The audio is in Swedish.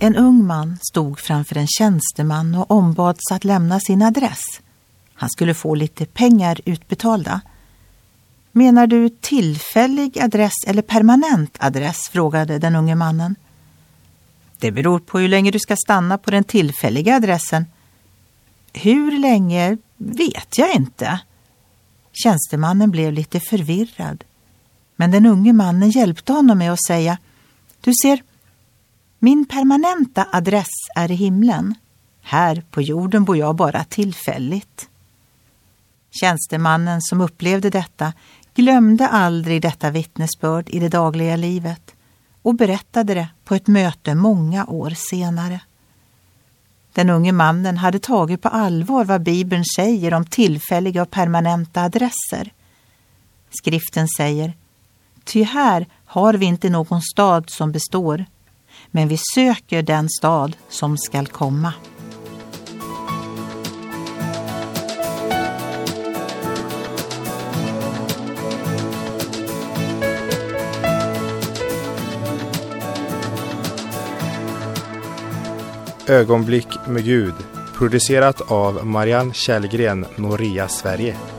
En ung man stod framför en tjänsteman och ombads att lämna sin adress. Han skulle få lite pengar utbetalda. Menar du tillfällig adress eller permanent adress? frågade den unge mannen. Det beror på hur länge du ska stanna på den tillfälliga adressen. Hur länge vet jag inte. Tjänstemannen blev lite förvirrad. Men den unge mannen hjälpte honom med att säga Du ser, min permanenta adress är i himlen. Här på jorden bor jag bara tillfälligt. Tjänstemannen som upplevde detta glömde aldrig detta vittnesbörd i det dagliga livet och berättade det på ett möte många år senare. Den unge mannen hade tagit på allvar vad Bibeln säger om tillfälliga och permanenta adresser. Skriften säger Ty här har vi inte någon stad som består, men vi söker den stad som skall komma. Ögonblick med Gud producerat av Marianne Källgren, Noria Sverige.